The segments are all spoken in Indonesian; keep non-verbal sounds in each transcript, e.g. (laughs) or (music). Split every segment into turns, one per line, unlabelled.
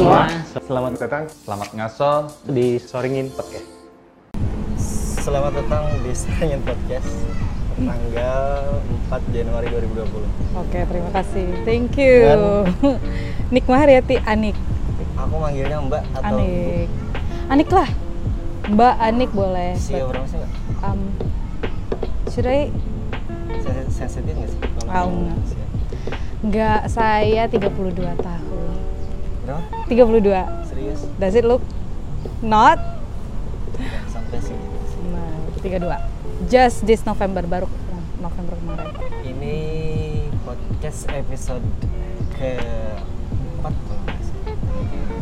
Semua.
Selamat datang, selamat ngaso di Soringin Podcast.
Selamat datang di Seringin Podcast tanggal 4 Januari 2020.
Oke, terima kasih. Thank you. (laughs) Nik Mahariati Anik.
Aku manggilnya Mbak atau
Anik. Anik lah. Mbak Anik boleh.
Bu? Usia berapa sih Mbak?
Um, should I?
Sen- Sensitif nggak sih? kalau
enggak.
usia?
Enggak, saya 32 tahun.
Berapa?
32.
Serius?
Does it look not?
Sampai sih.
Nah, 32. Just this November baru November kemarin.
Ini podcast episode ke 4 kalau nggak salah.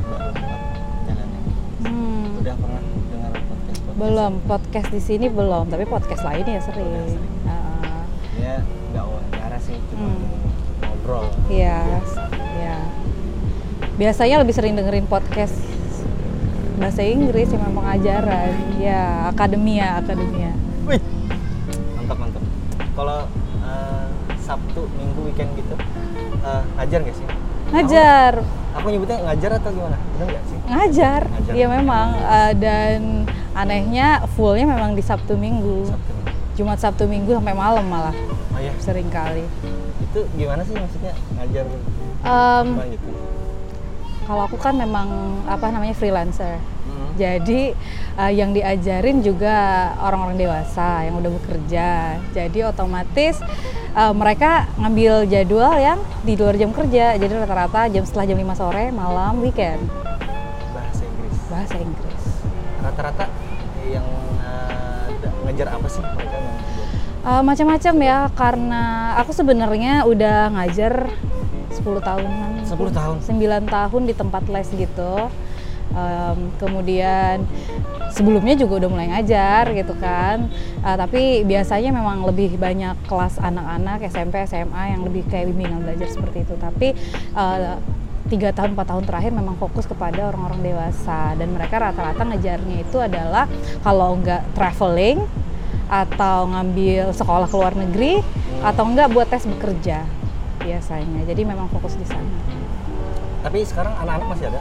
Baru 4 jalannya.
Hmm.
Udah pernah dengar podcast podcast?
Belum, podcast di sini belum, tapi podcast lain ya sering.
Udah sering.
Ah,
Ya nggak wawancara sih, cuma
Hmm.
ngobrol.
Iya. Biasanya lebih sering dengerin podcast bahasa Inggris yang memang pengajaran. Ya, akademia, akademia.
Wih, mantap mantap. Kalau eh, Sabtu, Minggu, weekend gitu, eh, ngajar nggak sih?
Ngajar,
Aku, aku nyebutnya ngajar atau gimana? Benar nggak sih?
ngajar. Iya memang. eh, dan anehnya fullnya memang di Sabtu Minggu.
Sabtu.
Jumat Sabtu Minggu sampai malam malah
Oh iya,
sering kali.
itu gimana sih maksudnya ngajar
Em,
apa gitu?
Kalau aku kan memang apa namanya freelancer.
Hmm.
Jadi eh, yang diajarin juga orang-orang dewasa yang udah bekerja. Jadi otomatis eh, mereka ngambil jadwal yang di luar jam kerja. Jadi rata-rata jam setelah jam 5 sore, malam, weekend.
Bahasa Inggris.
Bahasa Inggris.
Rata-rata yang da- ngajar apa sih mereka?
Eh, macam-macam ya karena aku sebenarnya udah ngajar 10 tahunan.
10 tahun?
9 tahun di tempat les gitu. Em, kemudian sebelumnya juga udah mulai ngajar gitu kan. Eh, tapi biasanya memang lebih banyak kelas anak-anak SMP, SMA yang lebih kayak bimbingan belajar seperti itu. Tapi eh, tiga tahun empat tahun terakhir memang fokus kepada orang-orang dewasa dan mereka rata-rata ngejarnya itu adalah kalau nggak traveling atau ngambil sekolah ke luar negeri atau enggak buat tes bekerja biasanya. Jadi memang fokus di sana.
Tapi sekarang anak-anak masih ada?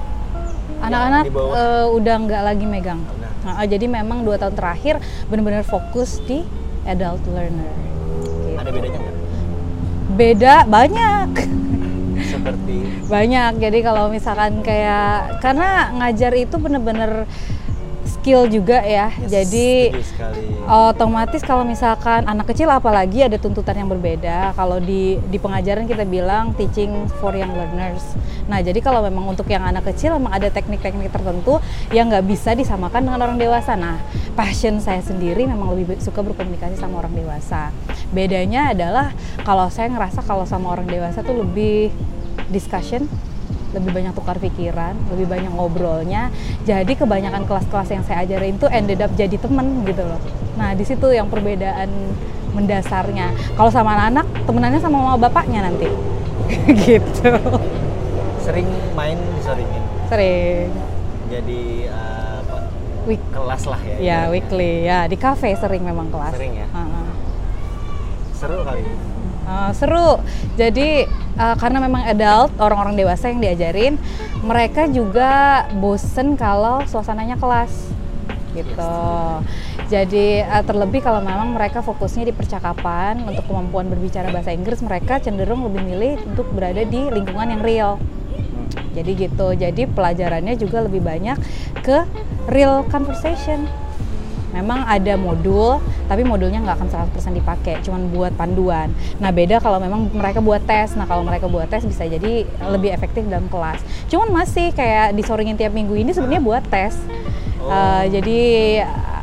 Anak-anak eh, udah nggak lagi megang. Nah, jadi memang dua tahun terakhir benar-benar fokus di adult learner. Gitu.
Ada bedanya nggak?
Beda banyak,
Seperti (laughs)
banyak. Jadi kalau misalkan kayak karena ngajar itu benar-benar skill juga ya.
Yes,
jadi otomatis kalau misalkan anak kecil apalagi ada tuntutan yang berbeda. Kalau di di pengajaran kita bilang teaching for young learners. Nah jadi kalau memang untuk yang anak kecil memang ada teknik-teknik tertentu yang nggak bisa disamakan dengan orang dewasa. Nah passion saya sendiri memang lebih suka berkomunikasi sama orang dewasa. Bedanya adalah kalau saya ngerasa kalau sama orang dewasa tuh lebih discussion lebih banyak tukar pikiran, lebih banyak ngobrolnya. Jadi kebanyakan kelas-kelas yang saya ajarin itu ended up jadi temen gitu loh. Nah di situ yang perbedaan mendasarnya. Kalau sama anak-anak temenannya sama mama bapaknya nanti, (laughs) gitu.
sering main disoringin.
Sering.
Jadi apa?
Week,
kelas lah ya.
ya weekly ya di cafe sering memang kelas.
Sering ya?
Heeh.
Seru kali.
Uh, seru. Jadi uh, karena memang adult, orang-orang dewasa yang diajarin, mereka juga bosen kalau suasananya kelas gitu. Jadi uh, terlebih kalau memang mereka fokusnya di percakapan untuk kemampuan berbicara bahasa Inggris, mereka cenderung lebih milih untuk berada di lingkungan yang real. Jadi gitu. Jadi pelajarannya juga lebih banyak ke real conversation. Memang ada modul, tapi modulnya nggak akan 100% dipakai, cuman buat panduan. Nah beda kalau memang mereka buat tes. Nah kalau mereka buat tes bisa jadi lebih efektif dalam kelas. Cuman masih kayak disoringin tiap minggu ini sebenarnya buat tes.
Oh.
Uh, jadi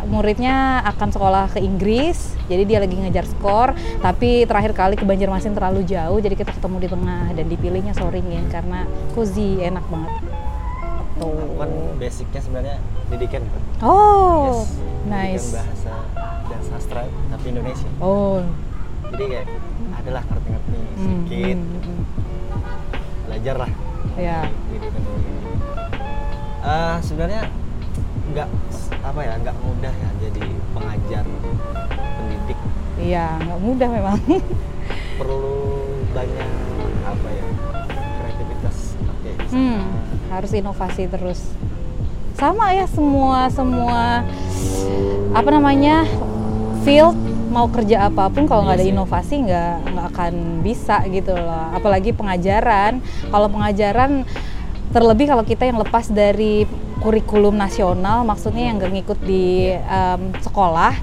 muridnya akan sekolah ke Inggris, jadi dia lagi ngejar skor. Tapi terakhir kali ke Banjarmasin terlalu jauh, jadi kita ketemu di tengah dan dipilihnya soringin karena cozy, enak banget.
Kan basicnya sebenarnya didikan kan.
Oh,
Yes,
nice.
pendidikan bahasa dan sastra tapi Indonesia.
Oh,
Jadi kayak adalah ngerti-ngerti
hmm,
sedikit,
hmm, hmm.
belajar lah
ya.
pendidikan ini. Eh, sebenarnya nggak apa ya nggak mudah ya jadi pengajar pendidik
Iya, nggak mudah memang. (laughs)
perlu banyak apa ya
Hmm, harus inovasi terus. Sama ya semua semua apa namanya field mau kerja apa pun kalau nggak
Iya
ada
sih.
inovasi nggak nggak akan bisa gitu loh. Apalagi pengajaran. Kalau pengajaran terlebih kalau kita yang lepas dari kurikulum nasional maksudnya yang nggak ngikut di em, sekolah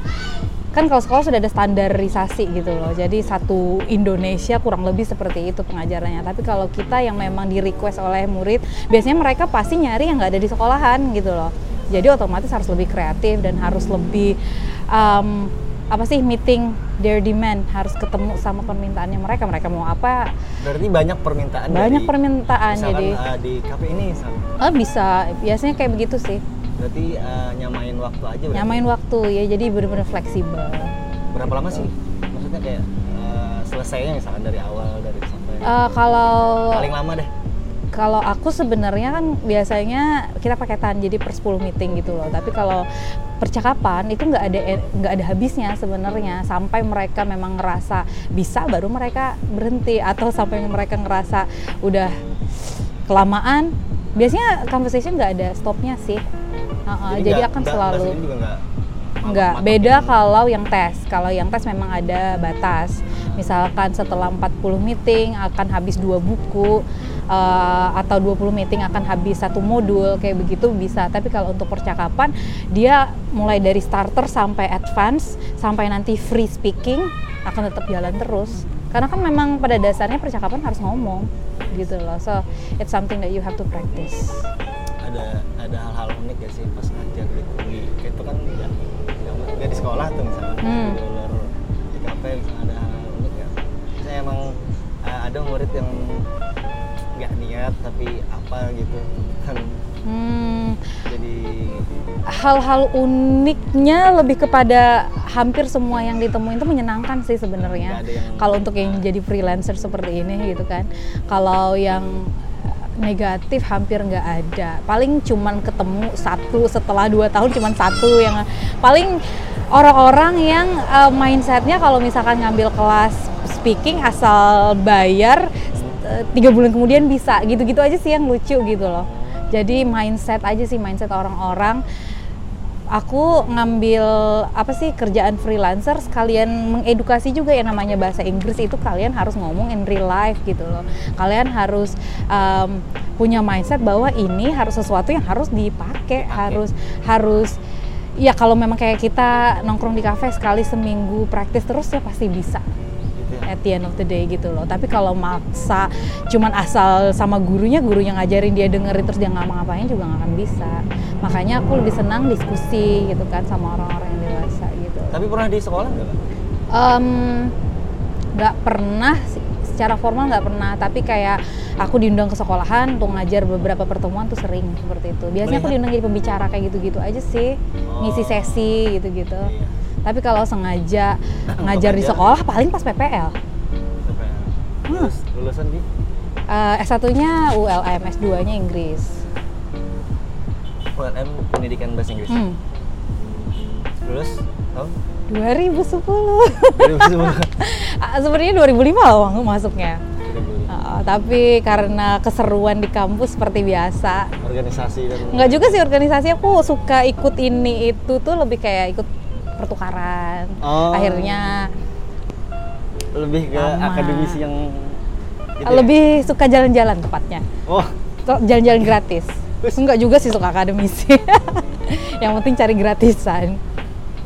kan kalau sekolah sudah ada standarisasi gitu loh. Jadi satu Indonesia kurang lebih seperti itu pengajarannya. Tapi kalau kita yang memang di request oleh murid biasanya mereka pasti nyari yang nggak ada di sekolahan gitu loh. Jadi otomatis harus lebih kreatif dan harus lebih em, apa sih meeting their demand. Harus ketemu sama permintaannya mereka. Mereka mau apa?
Berarti banyak permintaan
banyak
dari,
permintaan jadi
eh, di kafe ini misalkan.
oh bisa. Biasanya kayak begitu sih
berarti eh, nyamain waktu aja berarti.
nyamain waktu ya jadi benar-benar fleksibel.
Berapa lama sih? Maksudnya kayak eh, selesainya misalkan dari awal dari sampai
Eh, kalau
paling lama deh.
kalau aku sebenarnya kan biasanya kita paketan jadi per 10 meeting gitu loh. Tapi kalau percakapan itu nggak ada nggak ada habisnya sebenarnya. Sampai mereka memang ngerasa bisa baru mereka berhenti. Atau sampai mereka ngerasa udah kelamaan. Biasanya conversation nggak ada stopnya sih Uh-uh, jadi,
nggak-
akan
nggak-
selalu
ini juga nggak
Enggak, beda kalau yang tes. Kalau yang tes memang ada batas. Misalkan setelah 40 meeting akan habis dua buku eh, atau 20 meeting akan habis satu modul kayak begitu bisa. Tapi kalau untuk percakapan dia mulai dari starter sampai advance sampai nanti free speaking akan tetap jalan terus. Karena kan memang pada dasarnya percakapan harus ngomong gitu loh. So it's something that you have to practice.
Ada ada hal-hal unik gak sih pas ngajar di itu kan nggak- nggak di sekolah tuh misalnya
Hmm.
di luar di kafe misalnya ada hal unik ya saya emang eh, ada murid yang nggak niat tapi apa gitu kan
Hmm,
jadi
hal-hal uniknya lebih kepada hampir semua yang ditemuin itu menyenangkan sih sebenarnya.
Yang-
Kalau untuk yang jadi freelancer seperti ini gitu kan. Kalau yang negatif hampir nggak ada. Paling cuman ketemu satu setelah dua tahun cuman satu yang paling orang-orang yang eh, mindsetnya kalau misalkan ngambil kelas speaking asal bayar eh, tiga bulan kemudian bisa gitu-gitu aja sih yang lucu gitu loh. Jadi mindset aja sih mindset orang-orang. Aku ngambil apa sih kerjaan freelancer sekalian mengedukasi juga yang namanya bahasa Inggris itu kalian harus ngomong in real life gitu loh. Kalian harus um, punya mindset bahwa ini harus sesuatu yang harus dipakai, harus harus ya kalau memang kayak kita nongkrong di kafe sekali seminggu praktis terus ya pasti bisa
ya
at the end of the day gitu loh. Tapi kalau maksa cuman asal sama gurunya, gurunya ngajarin dia dengerin terus dia nggak ngapain juga nggak akan bisa. Makanya aku lebih senang diskusi gitu kan sama orang-orang yang dewasa gitu.
tapi pernah di sekolah nggak?
Em, nggak pernah secara formal nggak pernah tapi kayak aku diundang ke sekolahan untuk ngajar beberapa pertemuan tuh sering seperti itu biasanya aku
Melihat-
diundang jadi pembicara kayak gitu-gitu aja sih ngisi
Oh.
sesi gitu-gitu
Iya.
tapi kalau sengaja ngajar di sekolah paling pas PPL
lulus lulusan di
Eh, S1-nya ULM, S2-nya Inggris.
ULM Pendidikan Bahasa Inggris
Hmm.
lulus tahun
2010.
2010 (laughs)
Ah, Sebenarnya 2005 loh masuknya. Ah, tapi karena keseruan di kampus seperti biasa.
organisasi dan
Enggak juga sih organisasi aku suka ikut ini itu tuh lebih kayak ikut pertukaran.
Oh.
Akhirnya
lebih ke
Lama.
akademisi yang gitu ya?
lebih suka jalan-jalan tepatnya.
oh
jalan-jalan gratis. Enggak juga sih suka akademisi. (laughs) Yang penting cari gratisan.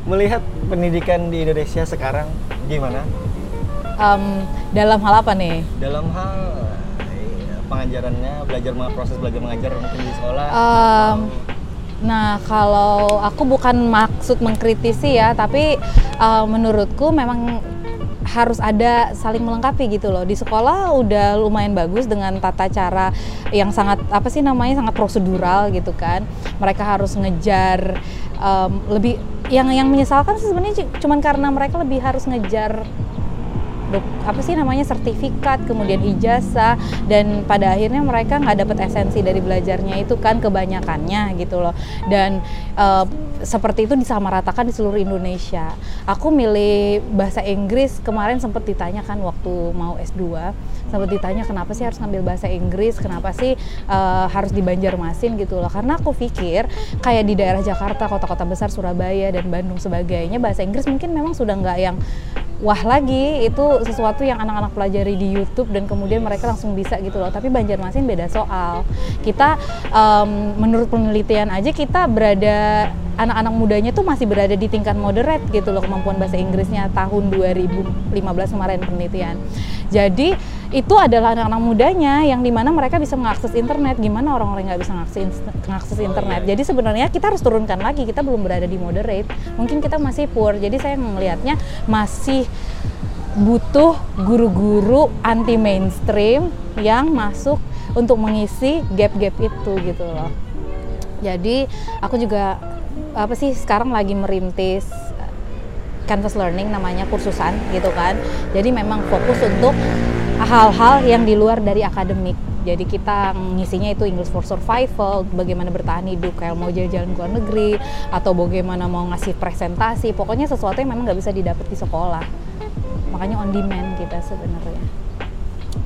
melihat pendidikan di Indonesia sekarang gimana
Em, dalam hal apa nih?
dalam hal eh, pengajarannya belajar proses belajar mengajar mungkin di sekolah
Em, nah, kalau aku bukan maksud mengkritisi ya, tapi eh, menurutku memang harus ada saling melengkapi gitu loh. Di sekolah udah lumayan bagus dengan tata cara yang sangat apa sih namanya sangat prosedural gitu kan. Mereka harus ngejar em, lebih yang yang menyesalkan sebenarnya cu- cuman karena mereka lebih harus ngejar apa sih namanya sertifikat, kemudian ijazah dan pada akhirnya mereka nggak dapat esensi dari belajarnya itu kan kebanyakannya gitu loh. Dan eh, seperti itu disamaratakan di seluruh Indonesia. Aku milih bahasa Inggris kemarin sempat ditanyakan waktu mau S2, sempat ditanya kenapa sih harus ngambil bahasa Inggris, kenapa sih eh, harus di Banjarmasin gitu loh. Karena aku pikir kayak di daerah Jakarta, kota-kota besar Surabaya dan Bandung sebagainya bahasa Inggris mungkin memang sudah nggak yang wah lagi itu sesuatu yang anak-anak pelajari di YouTube dan kemudian mereka langsung bisa gitu loh. Tapi Banjarmasin beda soal. Kita em, menurut penelitian aja kita berada anak-anak mudanya tuh masih berada di tingkat moderate gitu loh kemampuan bahasa Inggrisnya tahun 2015 kemarin penelitian. Jadi itu adalah anak-anak mudanya yang di mana mereka bisa mengakses internet. Gimana orang-orang nggak bisa mengakses, mengakses internet? jadi sebenarnya kita harus turunkan lagi. Kita belum berada di moderate. Mungkin kita masih poor. Jadi saya melihatnya masih butuh guru-guru anti mainstream yang masuk untuk mengisi gap-gap itu gitu loh jadi aku juga apa sih sekarang lagi merintis eh, Canvas Learning namanya kursusan gitu kan. Jadi memang fokus untuk hal-hal yang di luar dari akademik. Jadi kita ngisinya itu English for Survival, bagaimana bertahan hidup, kayak mau jalan-jalan ke luar negeri, atau bagaimana mau ngasih presentasi. Pokoknya sesuatu yang memang nggak bisa didapat di sekolah. Makanya on demand kita sebenarnya.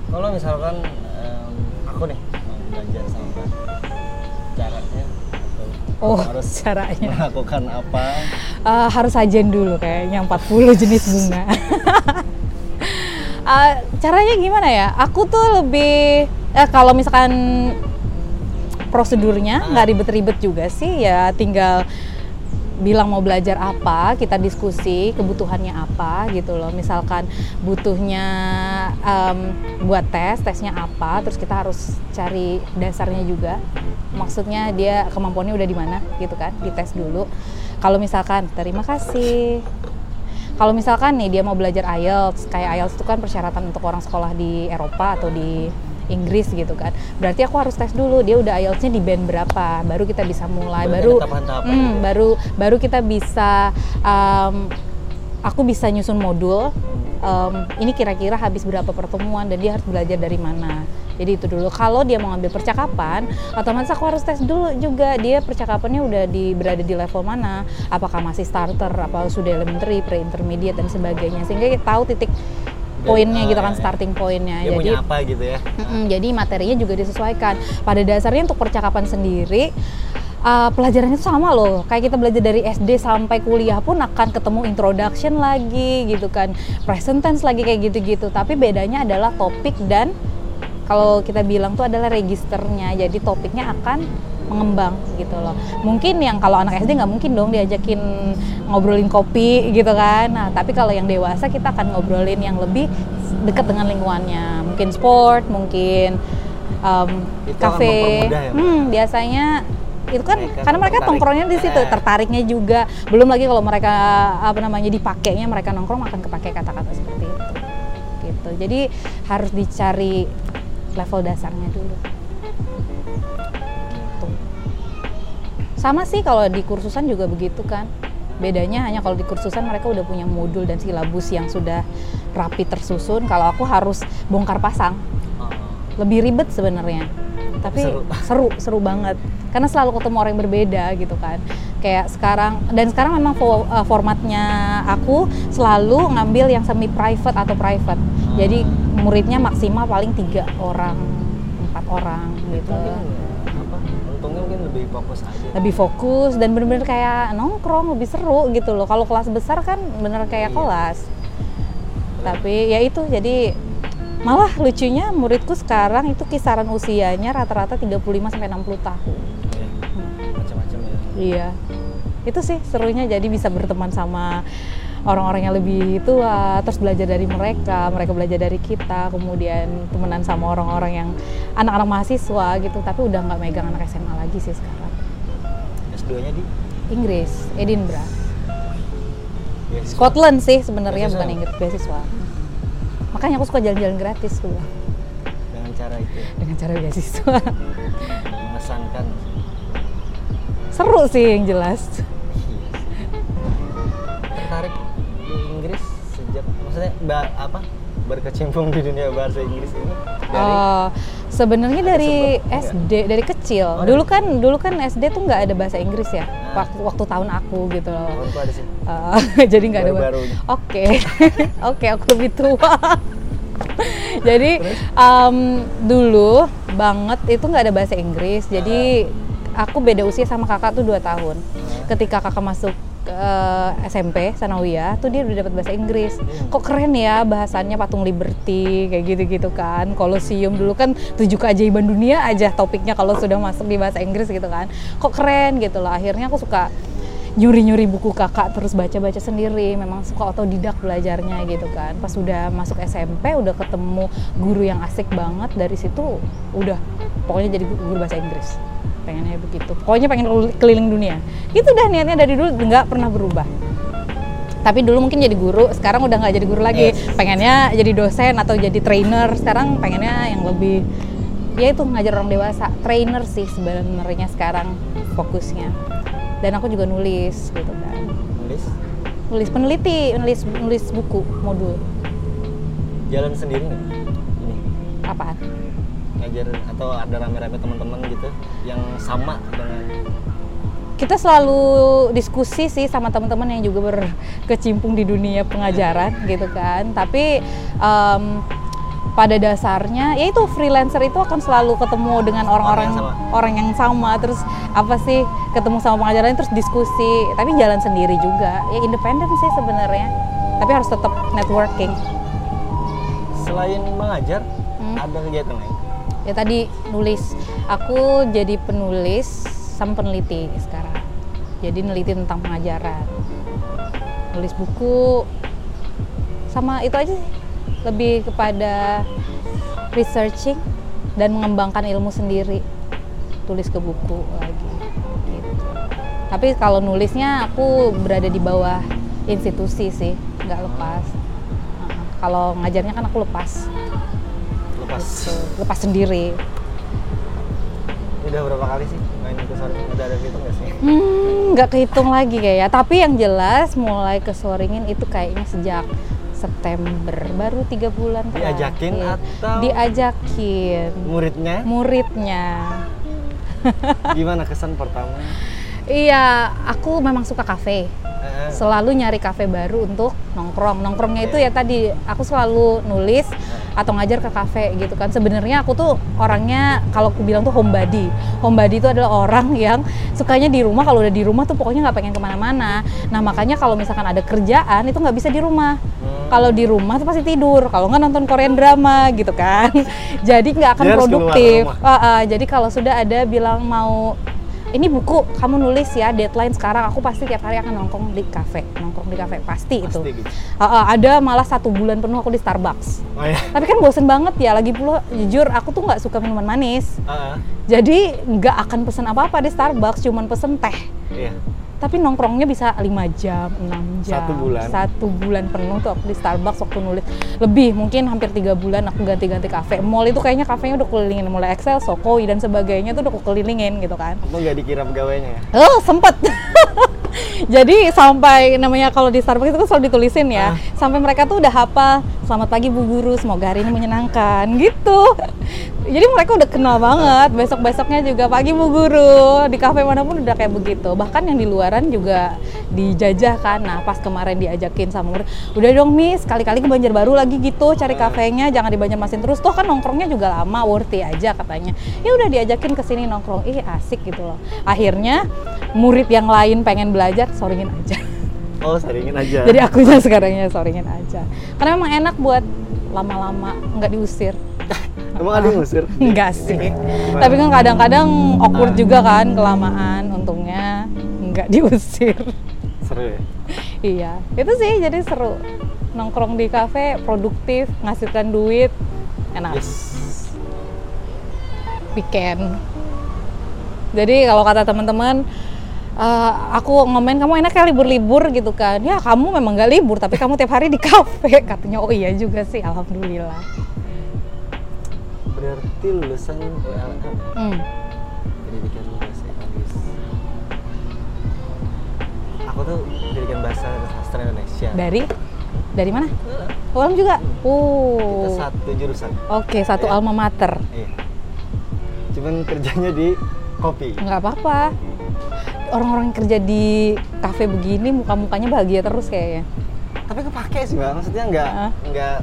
Kalau misalkan em, aku nih mau belajar sama caranya
Oh,
harus (laughs)
caranya.
melakukan apa?
Eh, harus sajen dulu kayaknya 40 jenis bunga. (laughs) Eh, caranya gimana ya? Aku tuh lebih eh, kalau misalkan prosedurnya nggak ribet-ribet juga sih ya tinggal bilang mau belajar apa, kita diskusi kebutuhannya apa gitu loh. Misalkan butuhnya em, buat tes, tesnya apa, terus kita harus cari dasarnya juga. Maksudnya dia kemampuannya udah di mana gitu kan, dites dulu. Kalau misalkan terima kasih. Kalau misalkan nih dia mau belajar IELTS, kayak IELTS itu kan persyaratan untuk orang sekolah di Eropa atau di Inggris gitu kan. Berarti aku harus tes dulu dia udah IELTS-nya di band berapa, baru kita bisa mulai. Baru
ya?
baru baru kita bisa um, aku bisa nyusun modul. um, ini kira-kira habis berapa pertemuan dan dia harus belajar dari mana. Jadi itu dulu. Kalau dia mau ngambil percakapan, otomatis aku harus tes dulu juga dia percakapannya udah di berada di level mana. Apakah masih starter, apa sudah elementary, pre-intermediate dan sebagainya. Sehingga kita tahu titik poinnya
ah,
gitu kan
ya, ya.
starting poinnya.
Dia
Jadi
punya apa gitu ya?
Mm-mm, jadi materinya juga disesuaikan. Pada dasarnya untuk percakapan sendiri uh, pelajarannya itu sama loh. Kayak kita belajar dari SD sampai kuliah pun akan ketemu introduction lagi gitu kan, present tense lagi kayak gitu-gitu. Tapi bedanya adalah topik dan kalau kita bilang tuh adalah registernya. Jadi topiknya akan mengembang gitu loh. Mungkin yang kalau anak SD nggak mungkin dong diajakin ngobrolin kopi gitu kan. Nah, tapi kalau yang dewasa kita akan ngobrolin yang lebih dekat dengan lingkungannya. Mungkin sport, mungkin um,
Itu mempermudah ya?
Hmm, biasanya itu kan
Mereka
karena mereka
tertarik.
tongkrongnya di situ,
Eh.
tertariknya juga. Belum lagi kalau mereka apa namanya dipakainya mereka nongkrong akan kepake kata-kata seperti itu. Gitu. Jadi harus dicari level dasarnya dulu. Sama sih kalau di kursusan juga begitu kan. Bedanya hanya kalau di kursusan mereka udah punya modul dan silabus yang sudah rapi tersusun. Kalau aku harus bongkar pasang
Oh.
lebih ribet sebenarnya tapi
Seru. (laughs)
seru seru banget karena selalu ketemu orang yang berbeda gitu kan kayak sekarang dan sekarang memang fo- uh, formatnya aku selalu ngambil yang semi private atau private jadi muridnya maksimal paling tiga orang empat orang gitu
Mungkin apa? Untungnya mungkin lebih fokus aja.
lebih fokus dan bener-bener kayak nongkrong lebih seru gitu loh kalau kelas besar kan bener kayak
Iya.
kelas tapi ya itu jadi malah lucunya muridku sekarang itu kisaran usianya rata-rata 35 sampai 60 tahun.
Ya, macam-macam ya.
Iya. Itu sih serunya jadi bisa berteman sama orang-orang yang lebih tua, terus belajar dari mereka, mereka belajar dari kita, kemudian temenan sama orang-orang yang anak-anak mahasiswa gitu, tapi udah nggak megang anak SMA lagi sih sekarang.
S2-nya di
Inggris, Edinburgh.
ya,
Scotland sih sebenarnya
Beasiswa.
bukan Inggris beasiswa. Makanya aku suka jalan-jalan gratis tuh
dengan cara itu
dengan cara beasiswa.
mengesankan.
Seru sih yang jelas.
Maksudnya ba- apa? berkecimpung di dunia bahasa Inggris ini dari
Oh, sebenarnya dari
sebab, enggak?
SD dari kecil.
Oh,
dulu kan dulu kan SD tuh nggak ada bahasa Inggris ya.
Ah.
Waktu waktu tahun aku gitu loh.
tahunku ada sih
Eh, (laughs) jadi nggak ada.
Baru-barunya.
Oke, (laughs) oke aku lebih tua. (laughs) jadi em, dulu banget itu nggak ada bahasa Inggris. Jadi aku beda usia sama kakak tuh dua tahun. Ketika kakak masuk eh, SMP Sanawiyah tuh dia udah dapat bahasa Inggris. Kok keren ya bahasannya patung Liberty kayak gitu-gitu kan. Kolosium dulu kan tujuh keajaiban dunia aja topiknya kalau sudah masuk di bahasa Inggris gitu kan. Kok keren gitu loh. Akhirnya aku suka nyuri-nyuri buku kakak terus baca-baca sendiri memang suka otodidak belajarnya gitu kan pas udah masuk SMP udah ketemu guru yang asik banget dari situ udah pokoknya jadi guru bahasa Inggris pengennya begitu. Pokoknya pengen kel- keliling dunia. Itu udah niatnya dari dulu nggak pernah berubah. Tapi dulu mungkin jadi guru sekarang udah nggak jadi guru lagi.
Yes.
pengennya jadi dosen atau jadi trainer. Sekarang pengennya yang lebih ya itu ngajar orang dewasa. Trainer sih sebenarnya sekarang fokusnya. Dan aku juga nulis gitu kan.
Nulis?
Nulis peneliti nulis nulis buku modul.
Jalan sendiri nggak ini.
Apaan
ngajar atau ada rame-rame teman-teman gitu yang sama dengan
kita selalu diskusi sih sama teman-teman yang juga berkecimpung di dunia pengajaran gitu kan. Tapi em, pada dasarnya ya itu freelancer itu akan selalu ketemu dengan orang-orang
Orang yang sama.
orang yang sama. Terus apa sih ketemu sama pengajaran terus diskusi. Tapi jalan sendiri juga. Ya independen sih sebenarnya. Tapi harus tetap networking.
Selain mengajar
Hmm.
ada kegiatan lain
ya tadi nulis. Aku jadi penulis sama peneliti sekarang. Jadi neliti tentang pengajaran. Nulis buku. Sama itu aja sih. Lebih kepada researching dan mengembangkan ilmu sendiri. Tulis ke buku lagi. Gitu. Tapi kalau nulisnya aku berada di bawah institusi sih. Nggak lepas. Kalau ngajarnya kan aku lepas
lepas
gitu. lepas sendiri
udah berapa kali sih main ke Soring udah ada hitung nggak sih
Hmm, nggak kehitung lagi kayaknya. Tapi yang jelas mulai ke Soringin itu kayaknya sejak September, baru tiga bulan
Diajakin
terakhir.
atau-
Diajakin.
muridnya
Muridnya. (laughs)
gimana kesan pertama
Iya, aku memang suka kafe. Selalu nyari kafe baru untuk nongkrong. Nongkrongnya itu ya tadi aku selalu nulis atau ngajar ke kafe gitu kan. Sebenarnya aku tuh orangnya kalau aku bilang tuh homebody. Homebody itu adalah orang (laughs) yang sukanya di rumah. Kalau udah di rumah tuh pokoknya nggak pengen ke mana-mana. Nah makanya kalau misalkan ada kerjaan itu nggak bisa di rumah.
Hmm.
Kalau di rumah tuh pasti tidur. Kalau nggak nonton Korean drama gitu kan. (laughs) jadi nggak akan produktif. Ah, ah, jadi kalau sudah ada bilang mau ini buku kamu nulis ya deadline sekarang. Aku pasti tiap hari akan nongkrong di kafe nongkrong di kafe pasti, itu.
Pasti gitu.
Ah, ah, ada malah satu bulan penuh aku di Starbucks.
Oh ya?
Tapi kan bosen banget ya lagi pula jujur aku tuh nggak suka minuman manis.
Ah,
jadi nggak akan pesen apa-apa di Starbucks cuman pesen teh.
Iya
tapi nongkrongnya bisa 5 jam, 6 jam.
Satu bulan.
Satu bulan penuh tuh aku di Starbucks waktu nulis. Lebih, mungkin hampir tiga bulan aku ganti-ganti kafe. Mall itu kayaknya kafenya udah kelilingin. Mulai Excel, Sokoi, dan sebagainya tuh udah aku kelilingin gitu kan.
Untung nggak dikira pegawainya ya
Oh, sempet. (laughs) Jadi sampai namanya kalau di Starbucks itu kan selalu ditulisin ya.
Ah.
Sampai mereka tuh udah hafal, selamat pagi Bu Guru, semoga hari ini menyenangkan gitu. Jadi mereka udah kenal banget. Besok-besoknya juga pagi Bu Guru. Di kafe mana pun udah kayak begitu. Bahkan yang di luaran juga dijajah kan. Nah, pas kemarin diajakin sama murid, udah dong Miss, kali-kali ke Banjarbaru lagi gitu cari
Ah.
kafenya, jangan di Banjarmasin terus. Toh kan nongkrongnya juga lama, worthy aja katanya. Ya udah diajakin ke sini nongkrong. Ih, asik gitu loh. Akhirnya murid yang lain pengen belajar, soringin aja.
oh seringin aja (laughs)
Jadi akunya sekarangnya soringin aja. Karena memang enak buat lama-lama nggak diusir. (laughs)
emang ada yang ngusir (laughs)
Enggak sih. Tapi kan kadang-kadang awkward juga kan kelamaan. Untungnya nggak diusir.
seru ya
iya, itu sih jadi seru. Nongkrong di kafe produktif, ngasilkan duit, enak.
yes
Weekend. Jadi kalau kata teman-teman eh, aku ngomen kamu enak ya libur-libur gitu kan. Ya kamu memang nggak libur tapi kamu tiap hari di (laughs) kafe katanya. Oh iya juga sih, alhamdulillah.
Berarti lulusan ULM
Hmm.
pendidikan bahasa Inggris aku tuh pendidikan bahasa sastra Indonesia
Dari dari mana? Ulam juga? Oh.
Kita satu jurusan.
Oke, satu
Iya.
alma mater.
Iya. Cuman kerjanya di kopi.
Nggak apa-apa. Orang-orang yang kerja di kafe begini muka-mukanya bahagia terus kayaknya.
Tapi kepake sih mbak, maksudnya nggak
Ah.
nggak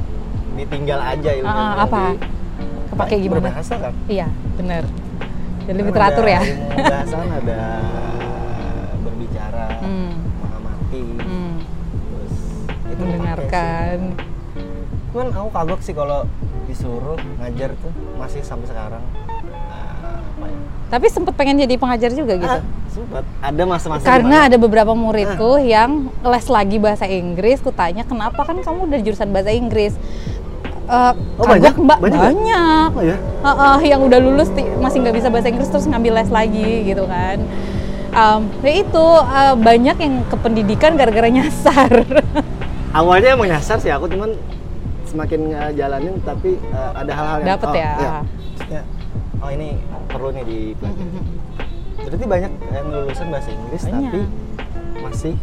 ditinggal aja ilmunya.
Ah, apa?
Di-
Kepake gimana?
Berbahasa kan?
Iya, bener. Jadi lebih teratur
ada
ya.
Bahasa (laughs) ada berbicara,
Hmm.
mengamati,
Hmm,
terus itu
mendengarkan.
Cuman aku kagok sih kalau disuruh ngajar tuh masih sampai sekarang. Ah, apa ya?
Tapi sempet pengen jadi pengajar juga gitu.
Ah, sempet. Ada masa-masa
Karena
dimana-
ada beberapa muridku yang les lagi bahasa Inggris, ku tanya kenapa kan kamu dari jurusan bahasa Inggris? Eh,
Oh, banyak?
mbak
Banyak
banyak,
nggak? Oh ya?
Heeh, yang udah lulus masih nggak bisa bahasa Inggris terus ngambil les lagi gitu kan Em, ya itu eh, banyak yang ke pendidikan gara-gara nyasar (laughs)
Awalnya emang nyasar sih aku cuman semakin ngejalanin tapi eh, ada hal-hal yang
Dapet
oh,
ya?
Maksudnya, oh ini perlu nih dipelajari. Berarti banyak yang lulusan bahasa Inggris
Banyak.
tapi masih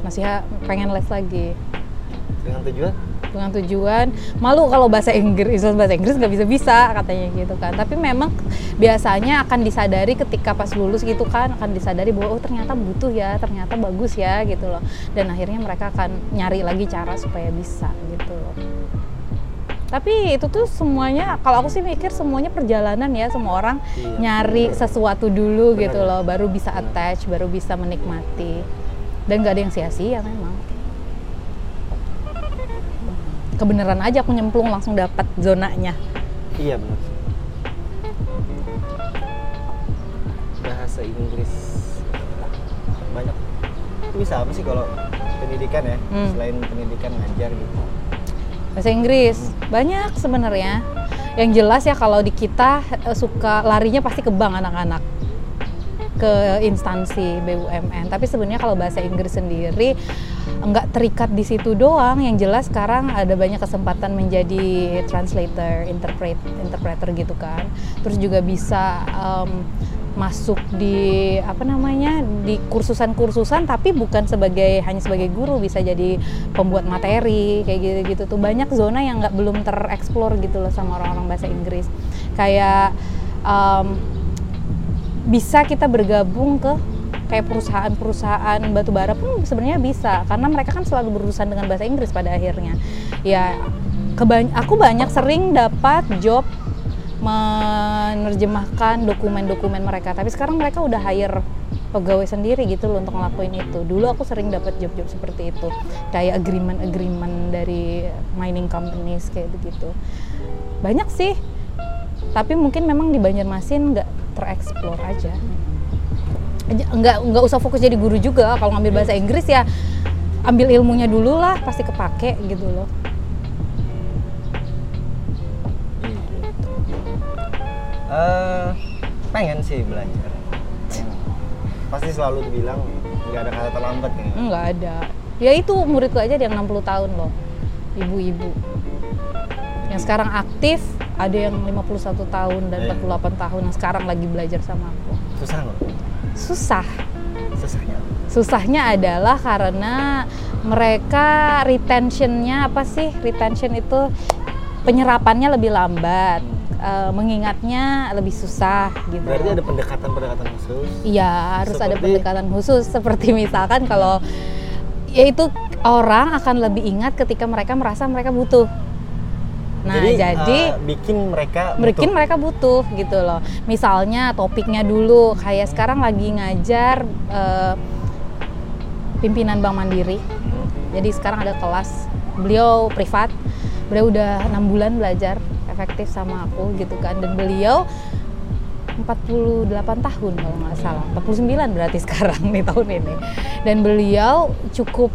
masih ya pengen les lagi
dengan tujuan?
Dengan tujuan. Malu kalau bahasa Inggris bahasa Inggris nggak bisa bisa katanya gitu kan. Tapi memang biasanya akan disadari ketika pas lulus gitu kan akan disadari bahwa oh ternyata butuh ya ternyata bagus ya gitu loh. Dan akhirnya mereka akan nyari lagi cara supaya bisa gitu loh. Tapi itu tuh semuanya kalau aku sih mikir semuanya perjalanan ya semua orang
Iya,
nyari
bener.
sesuatu dulu
Bener
gitu loh baru bisa attach baru bisa menikmati. Dan gak ada yang sia-sia memang kebenaran aja aku nyemplung langsung dapat zonanya.
Iya benar. Bahasa Inggris. Banyak. Itu bisa apa sih kalau pendidikan ya?
Hmm.
selain pendidikan ngajar gitu.
Bahasa Inggris. Banyak sebenarnya. Yang jelas ya kalau di kita eh, suka larinya pasti ke bank anak-anak. Ke instansi BUMN tapi sebenarnya kalau bahasa Inggris sendiri nggak terikat di situ doang. Yang jelas sekarang ada banyak kesempatan menjadi translator interpret interpreter gitu kan. Terus juga bisa em, masuk di apa namanya di kursusan-kursusan tapi bukan sebagai hanya sebagai guru bisa jadi pembuat materi kayak gitu-gitu tuh. Banyak zona yang nggak belum tereksplor gitu loh sama orang-orang bahasa Inggris. Kayak em, bisa kita bergabung ke kayak perusahaan-perusahaan batu bara pun sebenarnya bisa karena mereka kan selalu berurusan dengan bahasa Inggris pada akhirnya. Ya kebany- aku banyak sering dapat job menerjemahkan dokumen-dokumen mereka tapi sekarang mereka udah hire pegawai sendiri gitu loh untuk ngelakuin itu. Dulu aku sering dapat job-job seperti itu kayak agreement-agreement dari mining companies kayak begitu. Banyak sih tapi mungkin memang di Banjarmasin nggak tereksplor Aja- nggak nggak usah fokus jadi guru juga kalau ngambil bahasa Inggris ya ambil ilmunya dulu lah pasti kepake gitu loh
Eh, pengen sih belajar. Pasti selalu dibilang nggak ada kata terlambat kayaknya.
nggak ada ya itu muridku aja yang 60 tahun loh ibu-ibu yang sekarang aktif ada yang 51 tahun dan
Iya.
48 tahun yang sekarang lagi belajar sama aku
Susah nggak?
Susah
Susahnya.
susahnya adalah karena mereka retentionnya apa sih retention itu penyerapannya lebih lambat eh, mengingatnya lebih susah gitu
Berarti ada pendekatan-pendekatan khusus.
Iya, harus ada
Seperti-
pendekatan khusus seperti misalkan kalau yaitu orang akan lebih ingat ketika mereka merasa mereka butuh. Nah, jadi,
eh, bikin mereka
bikin
butuh.
mereka butuh gitu loh. Misalnya topiknya dulu kayak sekarang lagi ngajar eh, pimpinan Bank Mandiri.
Hmm.
Jadi sekarang ada kelas beliau privat. Beliau udah enam bulan belajar efektif sama aku gitu kan dan beliau 48 tahun kalau nggak salah 49 berarti (laughs) sekarang nih tahun ini dan beliau cukup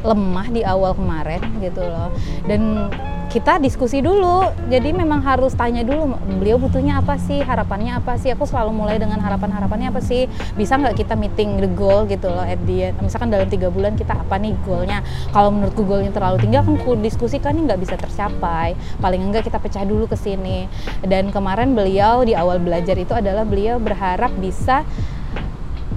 lemah di awal kemarin gitu loh dan kita diskusi dulu. Jadi memang harus tanya dulu beliau butuhnya apa sih harapannya apa sih? Aku selalu mulai dengan harapan harapannya apa sih? Bisa nggak kita meeting the goal gitu loh at the end? Misalkan dalam tiga bulan kita apa nih goalnya? Kalau menurutku goalnya terlalu tinggi akan ku diskusikan ini nggak bisa tercapai. Paling enggak kita pecah dulu ke sini. Dan kemarin beliau di awal belajar itu adalah beliau berharap bisa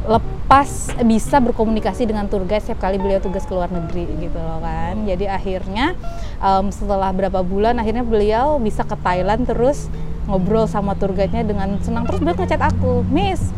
lepas bisa berkomunikasi dengan tour guide setiap kali beliau tugas ke luar negeri gitu loh kan jadi akhirnya em, setelah berapa bulan akhirnya beliau bisa ke Thailand terus ngobrol sama tour guide-nya dengan senang terus beliau ngechat aku Miss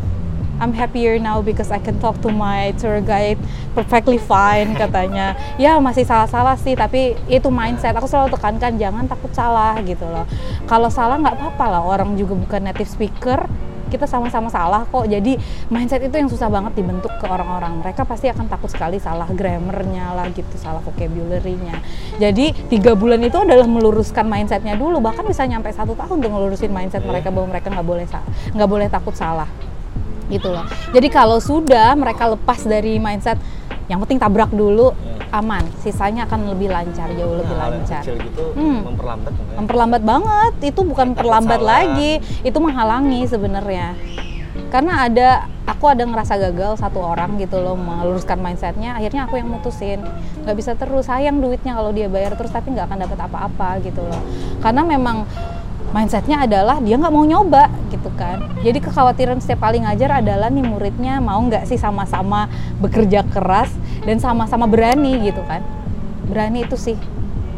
I'm happier now because I can talk to my tour guide perfectly fine (laughs) katanya. Ya masih salah-salah sih tapi itu mindset. Aku selalu tekankan jangan takut salah gitu loh. Kalau salah nggak apa-apa lah orang juga bukan native speaker kita sama-sama salah kok. Jadi mindset itu yang susah banget dibentuk ke orang-orang. Mereka pasti akan takut sekali salah grammarnya lah gitu salah vocabulary-nya. Jadi tiga bulan itu adalah meluruskan mindsetnya dulu. Bahkan bisa nyampe satu tahun untuk ngelurusin mindset mereka bahwa mereka nggak boleh nggak boleh takut salah. Gitu loh. Jadi kalau sudah mereka lepas dari mindset yang penting tabrak dulu aman, sisanya akan lebih lancar, jauh lebih
Nah, hal yang
lancar.
kecil gitu
Hmm.
memperlambat nggak?
Memperlambat banget, itu bukan
Takut
perlambat
salah.
lagi, itu menghalangi sebenarnya. Karena ada aku ada ngerasa gagal satu orang gitu loh meluruskan mindsetnya, akhirnya aku yang mutusin nggak bisa terus sayang duitnya kalau dia bayar terus tapi nggak akan dapat apa-apa gitu loh. Karena memang mindsetnya adalah dia nggak mau nyoba gitu kan. Jadi kekhawatiran setiap kali ngajar adalah nih muridnya mau nggak sih sama-sama bekerja keras dan sama-sama berani gitu kan. Berani itu sih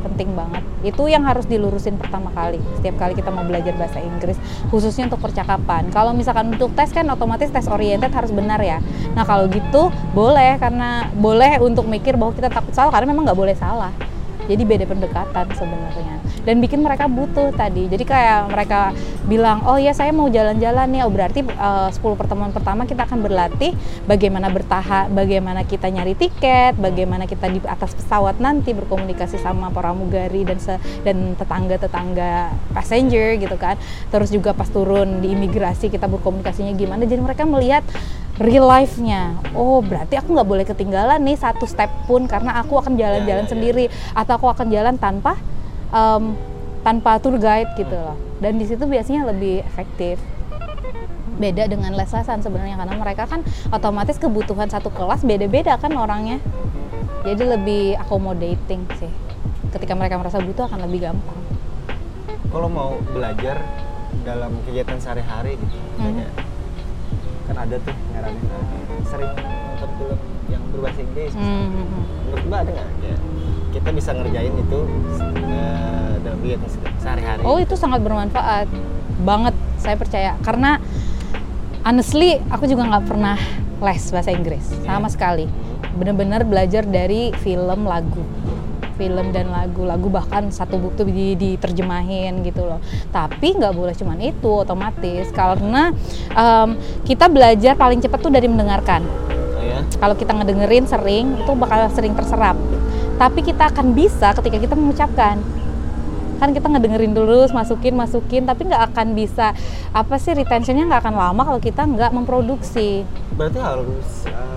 penting banget. Itu yang harus dilurusin pertama kali setiap kali kita mau belajar bahasa Inggris khususnya untuk percakapan. Kalau misalkan untuk tes kan otomatis tes oriented harus benar ya. Nah kalau gitu boleh karena boleh untuk mikir bahwa kita takut salah karena memang nggak boleh salah jadi beda pendekatan sebenarnya. Dan bikin mereka butuh tadi. Jadi kayak mereka bilang oh ya saya mau jalan-jalan nih. Oh berarti eh, 10 pertemuan pertama kita akan berlatih bagaimana bertahan bagaimana kita nyari tiket bagaimana kita di atas pesawat nanti berkomunikasi sama pramugari dan se- dan tetangga-tetangga passenger gitu kan. Terus juga pas turun di imigrasi kita berkomunikasinya gimana. Jadi mereka melihat real life-nya. Oh, berarti aku nggak boleh ketinggalan nih satu step pun karena aku akan jalan-jalan
Ya, ya, ya.
sendiri atau aku akan jalan tanpa em, tanpa tour guide gitu loh. Dan di situ biasanya lebih efektif. Beda dengan les-lesan sebenarnya karena mereka kan otomatis kebutuhan satu kelas beda-beda kan orangnya. Jadi lebih accommodating sih. Ketika mereka merasa butuh akan lebih gampang.
Kalau mau belajar dalam kegiatan sehari-hari gitu, misalnya kan ada tuh nyaranin sering nonton film yang berbahasa Inggris.
Hmm.
Menurut Mbak ada nggak ya kita bisa ngerjain itu eh, dalam kegiatan se- sehari-hari?
Oh itu sangat bermanfaat banget saya percaya karena honestly aku juga nggak pernah les bahasa Inggris sama sekali bener-bener belajar dari film lagu film dan lagu-lagu bahkan satu buku tuh di- diterjemahin gitu loh. Tapi nggak boleh cuman itu otomatis. Karena em, kita belajar paling cepat tuh dari mendengarkan.
Oh ya?
kalau kita ngedengerin sering itu bakal sering terserap. Tapi kita akan bisa ketika kita mengucapkan. Kan kita ngedengerin dulu masukin masukin tapi nggak akan bisa apa sih retentionnya nggak akan lama kalau kita nggak memproduksi.
Berarti harus eh,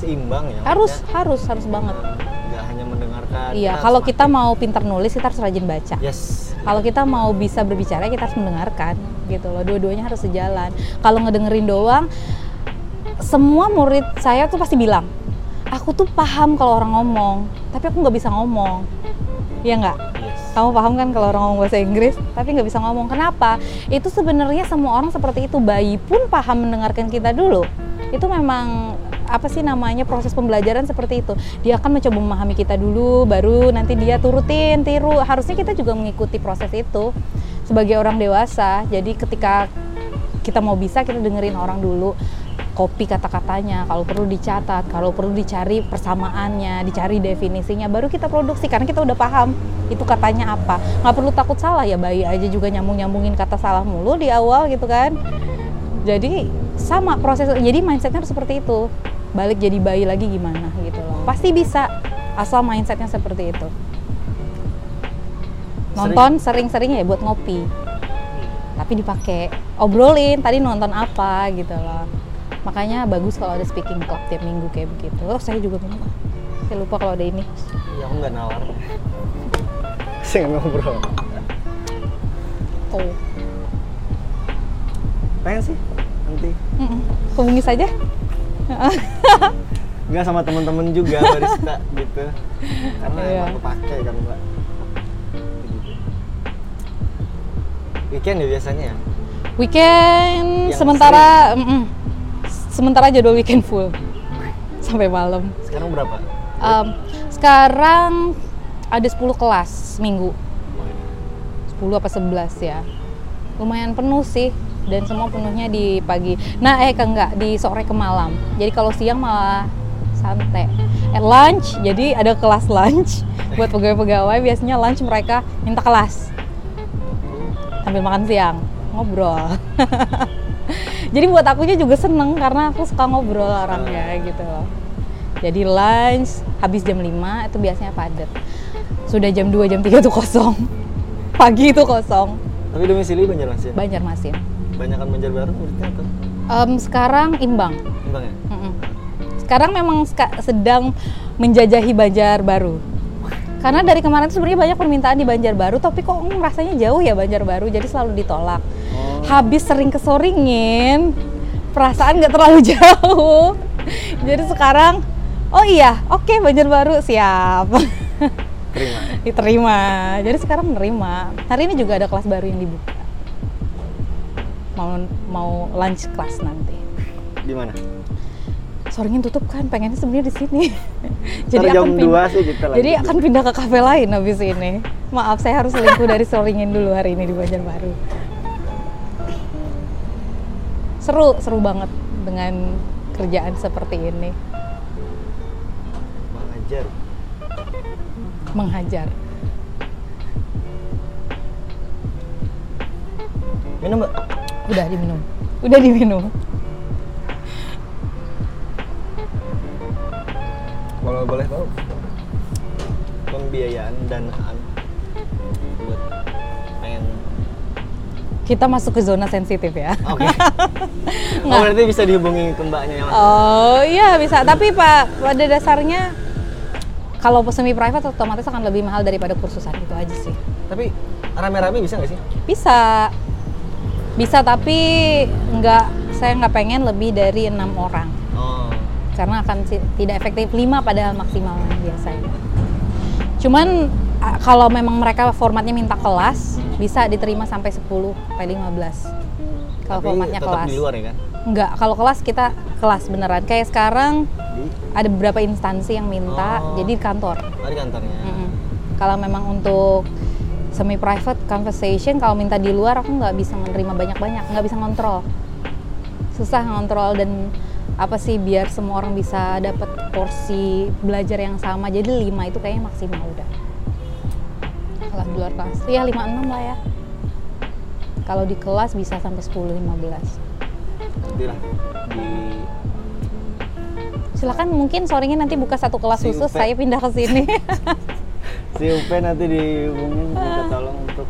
seimbang ya?
harus
maksudnya?
harus harus banget Iya
harus
kalau kita mau pintar nulis kita harus rajin baca.
Yes.
kalau kita mau bisa berbicara kita harus mendengarkan gitu loh. Dua-duanya harus sejalan. Kalau ngedengerin doang semua murid saya tuh pasti bilang aku tuh paham kalau orang ngomong tapi aku nggak bisa ngomong. Ya nggak? Kamu paham kan kalau orang ngomong bahasa Inggris tapi nggak bisa ngomong. Kenapa? Itu sebenarnya semua orang seperti itu. Bayi pun paham mendengarkan kita dulu. Itu memang apa sih namanya proses pembelajaran seperti itu. Dia akan mencoba memahami kita dulu baru nanti dia turutin tiru. Harusnya kita juga mengikuti proses itu sebagai orang dewasa. Jadi ketika kita mau bisa kita dengerin orang dulu copy kata-katanya. Kalau perlu dicatat kalau perlu dicari persamaannya dicari definisinya baru kita produksi karena kita udah paham itu katanya apa. Nggak perlu takut salah ya bayi aja juga nyambung nyambungin kata salah mulu di awal gitu kan. Jadi sama proses jadi mindsetnya harus seperti itu balik jadi bayi lagi gimana gitu loh. Pasti bisa asal mindsetnya seperti itu. Nonton sering-sering ya buat ngopi. Tapi dipakai obrolin tadi nonton apa gitu loh. Makanya bagus kalau ada speaking club tiap minggu kayak begitu. Oh saya juga mau saya lupa kalau ada ini.
Ya aku nggak nawar. Saya nggak ngobrol.
oh
Pengen sih nanti.
Mm-mm. hubungi saja
Nggak sama teman-teman juga (laughs) barista gitu. Karena
Iya.
emang kepake kan mbak. Gitu. Weekend ya biasanya ya.
weekend
Yang
sementara mm-mm. sementara jadwal weekend full sampai malam.
Sekarang berapa?
Em, sekarang ada 10 kelas minggu. 10 apa 11 ya. Lumayan penuh sih dan semua penuhnya di pagi. Nah, eh ke enggak di sore ke malam. Jadi kalau siang malah santai. At lunch, jadi ada kelas lunch (laughs) buat pegawai-pegawai biasanya lunch mereka minta kelas. Sambil makan siang, ngobrol. (laughs) jadi buat akunya juga seneng karena aku suka ngobrol orangnya gitu loh. Jadi lunch habis jam 5 itu biasanya padat. Sudah jam 2 jam 3 tuh kosong. (laughs) Pagi itu kosong.
Tapi domisili Banjarmasin.
Banjarmasin.
Banyakan Banjarbaru muridnya atau
Em, sekarang imbang.
Imbang ya?
Mm-mm. Sekarang memang sedang menjajahi Banjarbaru. Karena dari kemarin tuh sebenarnya banyak permintaan di Banjarbaru, tapi kok mm, rasanya jauh ya Banjarbaru, jadi selalu ditolak.
Oh.
Habis sering kesoringin, perasaan nggak terlalu (laughs) jauh. jadi sekarang, oh iya, oke Banjarbaru siap.
Terima. (laughs)
Diterima. Jadi sekarang menerima. Hari ini juga ada kelas baru yang dibuka. Mau mau lunch class nanti.
Di mana?
Soringin tutup kan, pengennya sebenarnya di sini.
Ntar jam
akan pin-
2 sih kita lanjut.
Jadi akan pindah ke kafe lain habis ini. Maaf, saya harus selingkuh dari Soringin dulu hari ini di Banjarbaru. Seru, seru banget dengan kerjaan seperti ini.
Mengajar.
Menghajar.
Minum, Mbak.
Udah diminum. Udah diminum.
Kalau boleh tahu pembiayaan danaan buat pengen
Kita masuk ke zona sensitif ya.
Oke. (laughs) oh, berarti bisa dihubungi ke mbaknya yang
Oh iya bisa, tapi Pak pada dasarnya kalau semi private otomatis akan lebih mahal daripada kursusan itu aja sih.
Tapi rame-rame bisa nggak sih?
Bisa, bisa tapi nggak saya nggak pengen lebih dari enam orang
Oh.
karena akan tidak efektif 5 padahal maksimal biasanya. Cuman kalau memang mereka formatnya minta kelas bisa diterima sampai 10 sampai 15. Kalau formatnya
tetap
kelas.
di luar ya kan?
Enggak, kalau kelas kita kelas beneran. Kayak sekarang
Di,
ada beberapa instansi yang minta
Oh.
jadi di kantor.
oh, di kantornya.
Mm-mm. Kalau memang untuk semi private conversation kalau minta di luar aku nggak bisa menerima banyak-banyak, nggak bisa ngontrol. Susah ngontrol dan apa sih biar semua orang bisa dapat porsi belajar yang sama. Jadi 5 itu kayaknya maksimal udah. Kalau di luar kelas, ya 5 6 lah ya. Kalau di kelas bisa sampai 10 15.
Nanti lah di
Silakan mungkin sorenya nanti buka satu kelas khusus, saya pindah ke sini. (laughs)
si UP nanti dihubungin minta tolong untuk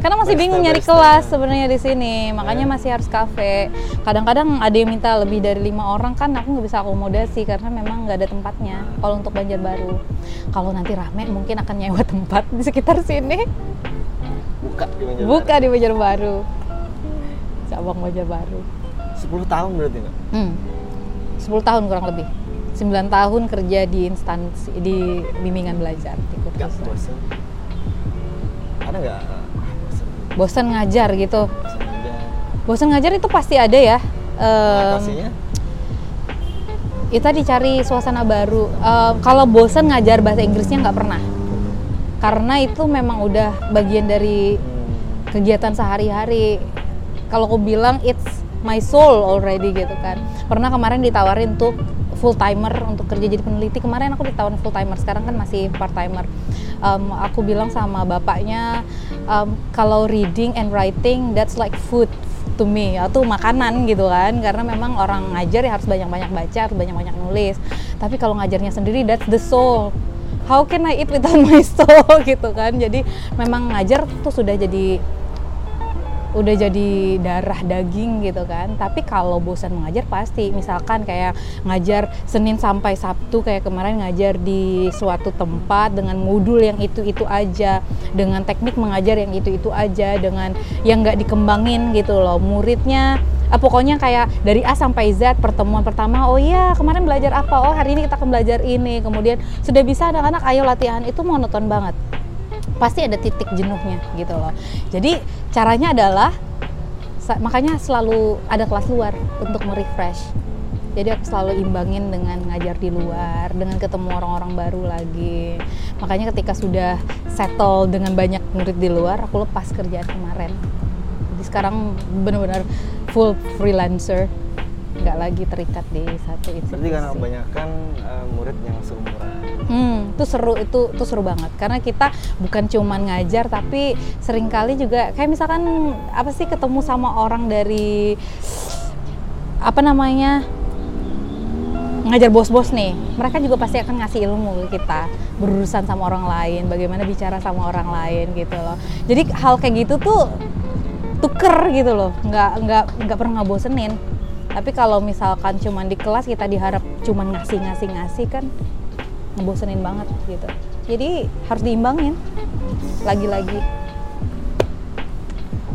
Karena masih bingung nyari kelas sebenarnya di sini, makanya
Iya.
masih harus kafe. Kadang-kadang ada yang minta lebih dari lima orang kan, aku nggak bisa akomodasi karena memang nggak ada tempatnya. Kalau untuk Banjarbaru, kalau nanti rame mungkin akan nyewa (laughs) tempat di sekitar sini.
buka di Banjarbaru.
Buka di Banjarbaru, cabang Banjarbaru.
10 tahun berarti nggak?
Hmm. 10 tahun kurang lebih. 9 tahun kerja di instansi di bimbingan belajar di kursusan.
bosan. Ada nggak? bosan.
Bosan ngajar gitu.
Bosan aja.
Bosan ngajar itu pasti ada ya. Em,
Atasinya?
kita dicari suasana baru. Eh, kalau bosan ngajar bahasa Inggrisnya nggak pernah, karena itu memang udah bagian dari kegiatan sehari-hari. Kalau aku bilang it's my soul already gitu kan. Pernah kemarin ditawarin untuk full timer untuk kerja jadi peneliti. Kemarin aku ditawarin full timer, sekarang kan masih part timer. Em, aku bilang sama bapaknya em, kalau reading and writing that's like food to me atau makanan gitu kan. Karena memang orang ngajar ya harus banyak-banyak baca harus banyak-banyak nulis. Tapi kalau ngajarnya sendiri that's the soul. How can I eat without (laughs) my soul? Gitu kan. Jadi memang ngajar tuh sudah jadi udah jadi darah daging gitu kan. Tapi kalau bosan mengajar pasti. Misalkan kayak ngajar Senin sampai Sabtu kayak kemarin ngajar di suatu tempat dengan modul yang itu-itu aja dengan teknik mengajar yang itu-itu aja dengan yang nggak dikembangin gitu loh. Muridnya ah, pokoknya kayak dari A sampai Z pertemuan pertama oh iya kemarin belajar apa? Oh hari ini kita akan belajar ini. Kemudian sudah bisa anak-anak ayo latihan. Itu monoton banget pasti ada titik jenuhnya gitu loh. Jadi caranya adalah makanya selalu ada kelas luar untuk merefresh. Jadi aku selalu imbangin dengan ngajar di luar dengan ketemu orang-orang baru lagi. Makanya ketika sudah settle dengan banyak murid di luar aku lepas kerjaan kemarin. Jadi sekarang benar-benar full freelancer nggak lagi terikat di satu institusi
Berarti karena kebanyakan eh, murid yang seumuran.
Hmm, itu seru itu itu seru banget. Karena kita bukan cuman ngajar tapi sering kali juga kayak misalkan apa sih ketemu sama orang dari apa namanya ngajar bos-bos nih. Mereka juga pasti akan ngasih ilmu ke kita. Berurusan sama orang lain bagaimana bicara sama orang lain gitu loh. Jadi hal kayak gitu tuh tuker gitu loh. Nggak nggak nggak pernah ngebosenin tapi kalau misalkan cuman di kelas kita diharap cuman ngasih ngasih ngasih kan ngebosenin banget gitu jadi harus diimbangin lagi-lagi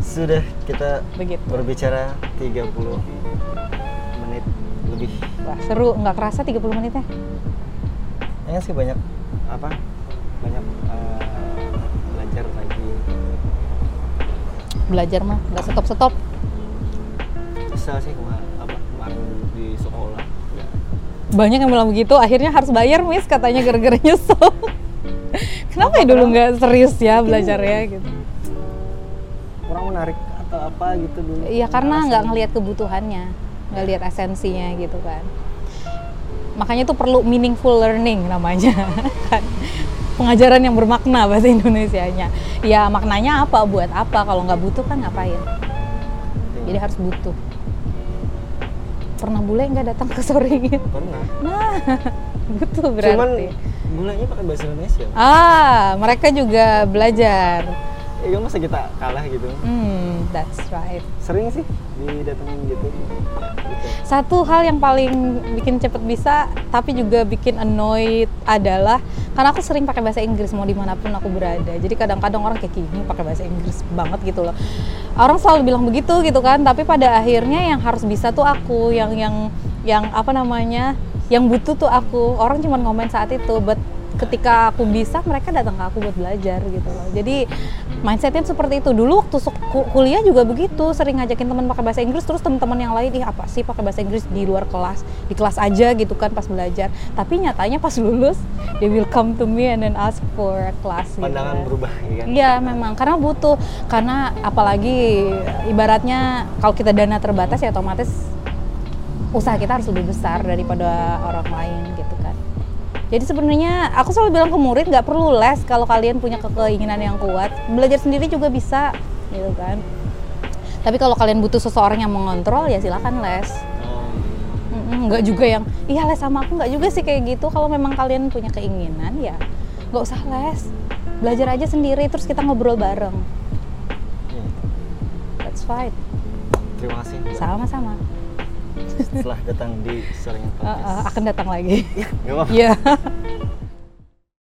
Sudah kita
begitu
berbicara 30 menit lebih.
wah seru nggak kerasa 30 menitnya
Kayaknya sih banyak apa? Banyak eh, belajar lagi.
belajar mah nggak stop stop
Bisa sih kemarin di sekolah. Ya.
banyak yang bilang begitu akhirnya harus bayar miss katanya gara-gara nyesel. (laughs) Kenapa ya dulu nggak serius ya belajarnya gitu?
Kurang menarik atau apa gitu dulu.
iya karena nggak ngelihat kebutuhannya nggak lihat esensinya gitu kan. Makanya tuh perlu meaningful learning namanya (laughs) kan? Pengajaran yang bermakna bahasa Indonesianya. Ya maknanya apa buat apa kalau nggak butuh kan ngapain? Jadi harus butuh pernah bule nggak datang ke soringin
pernah.
nah (laughs)
Cuman
berarti
bulanya pakai bahasa Indonesia.
ah mereka juga belajar
Ya masa kita kalah gitu.
hmm that's right
Sering sih didatengin gitu. Gitu.
satu hal yang paling bikin cepet bisa tapi juga bikin annoyed adalah karena aku sering pakai bahasa Inggris mau di mana pun aku berada jadi kadang-kadang orang kayak gini pakai bahasa Inggris banget gitu loh orang selalu bilang begitu gitu kan tapi pada akhirnya yang harus bisa tuh aku yang yang yang apa namanya yang butuh tuh aku orang cuma ngomen saat itu but ketika aku bisa mereka datang ke aku buat belajar gitu loh jadi mindsetnya seperti itu dulu waktu kuliah juga begitu sering ngajakin teman pakai bahasa Inggris terus teman-teman yang lain ih apa sih pakai bahasa Inggris di luar kelas di kelas aja gitu kan pas belajar tapi nyatanya pas (laughs) lulus they will come to me and then ask for a class gitu
Pandangan
kan.
berubah ya kan.
Iya memang karena butuh karena apalagi ibaratnya kalau kita dana terbatas ya otomatis usaha kita harus lebih besar daripada orang lain gitu. Jadi sebenarnya aku selalu bilang ke murid nggak perlu les kalau kalian punya ke- keinginan yang kuat belajar sendiri juga bisa gitu kan. Tapi kalau kalian butuh seseorang yang mengontrol ya silakan les. Nggak juga yang iya les sama aku nggak juga sih kayak gitu kalau memang kalian punya keinginan ya nggak usah les belajar aja sendiri terus kita ngobrol bareng
iya.
that's fine
Terima kasih.
Sama-sama
Setelah datang di Sorengan
Uh, uh, akan datang lagi.
Iya, apa-apa.
Iya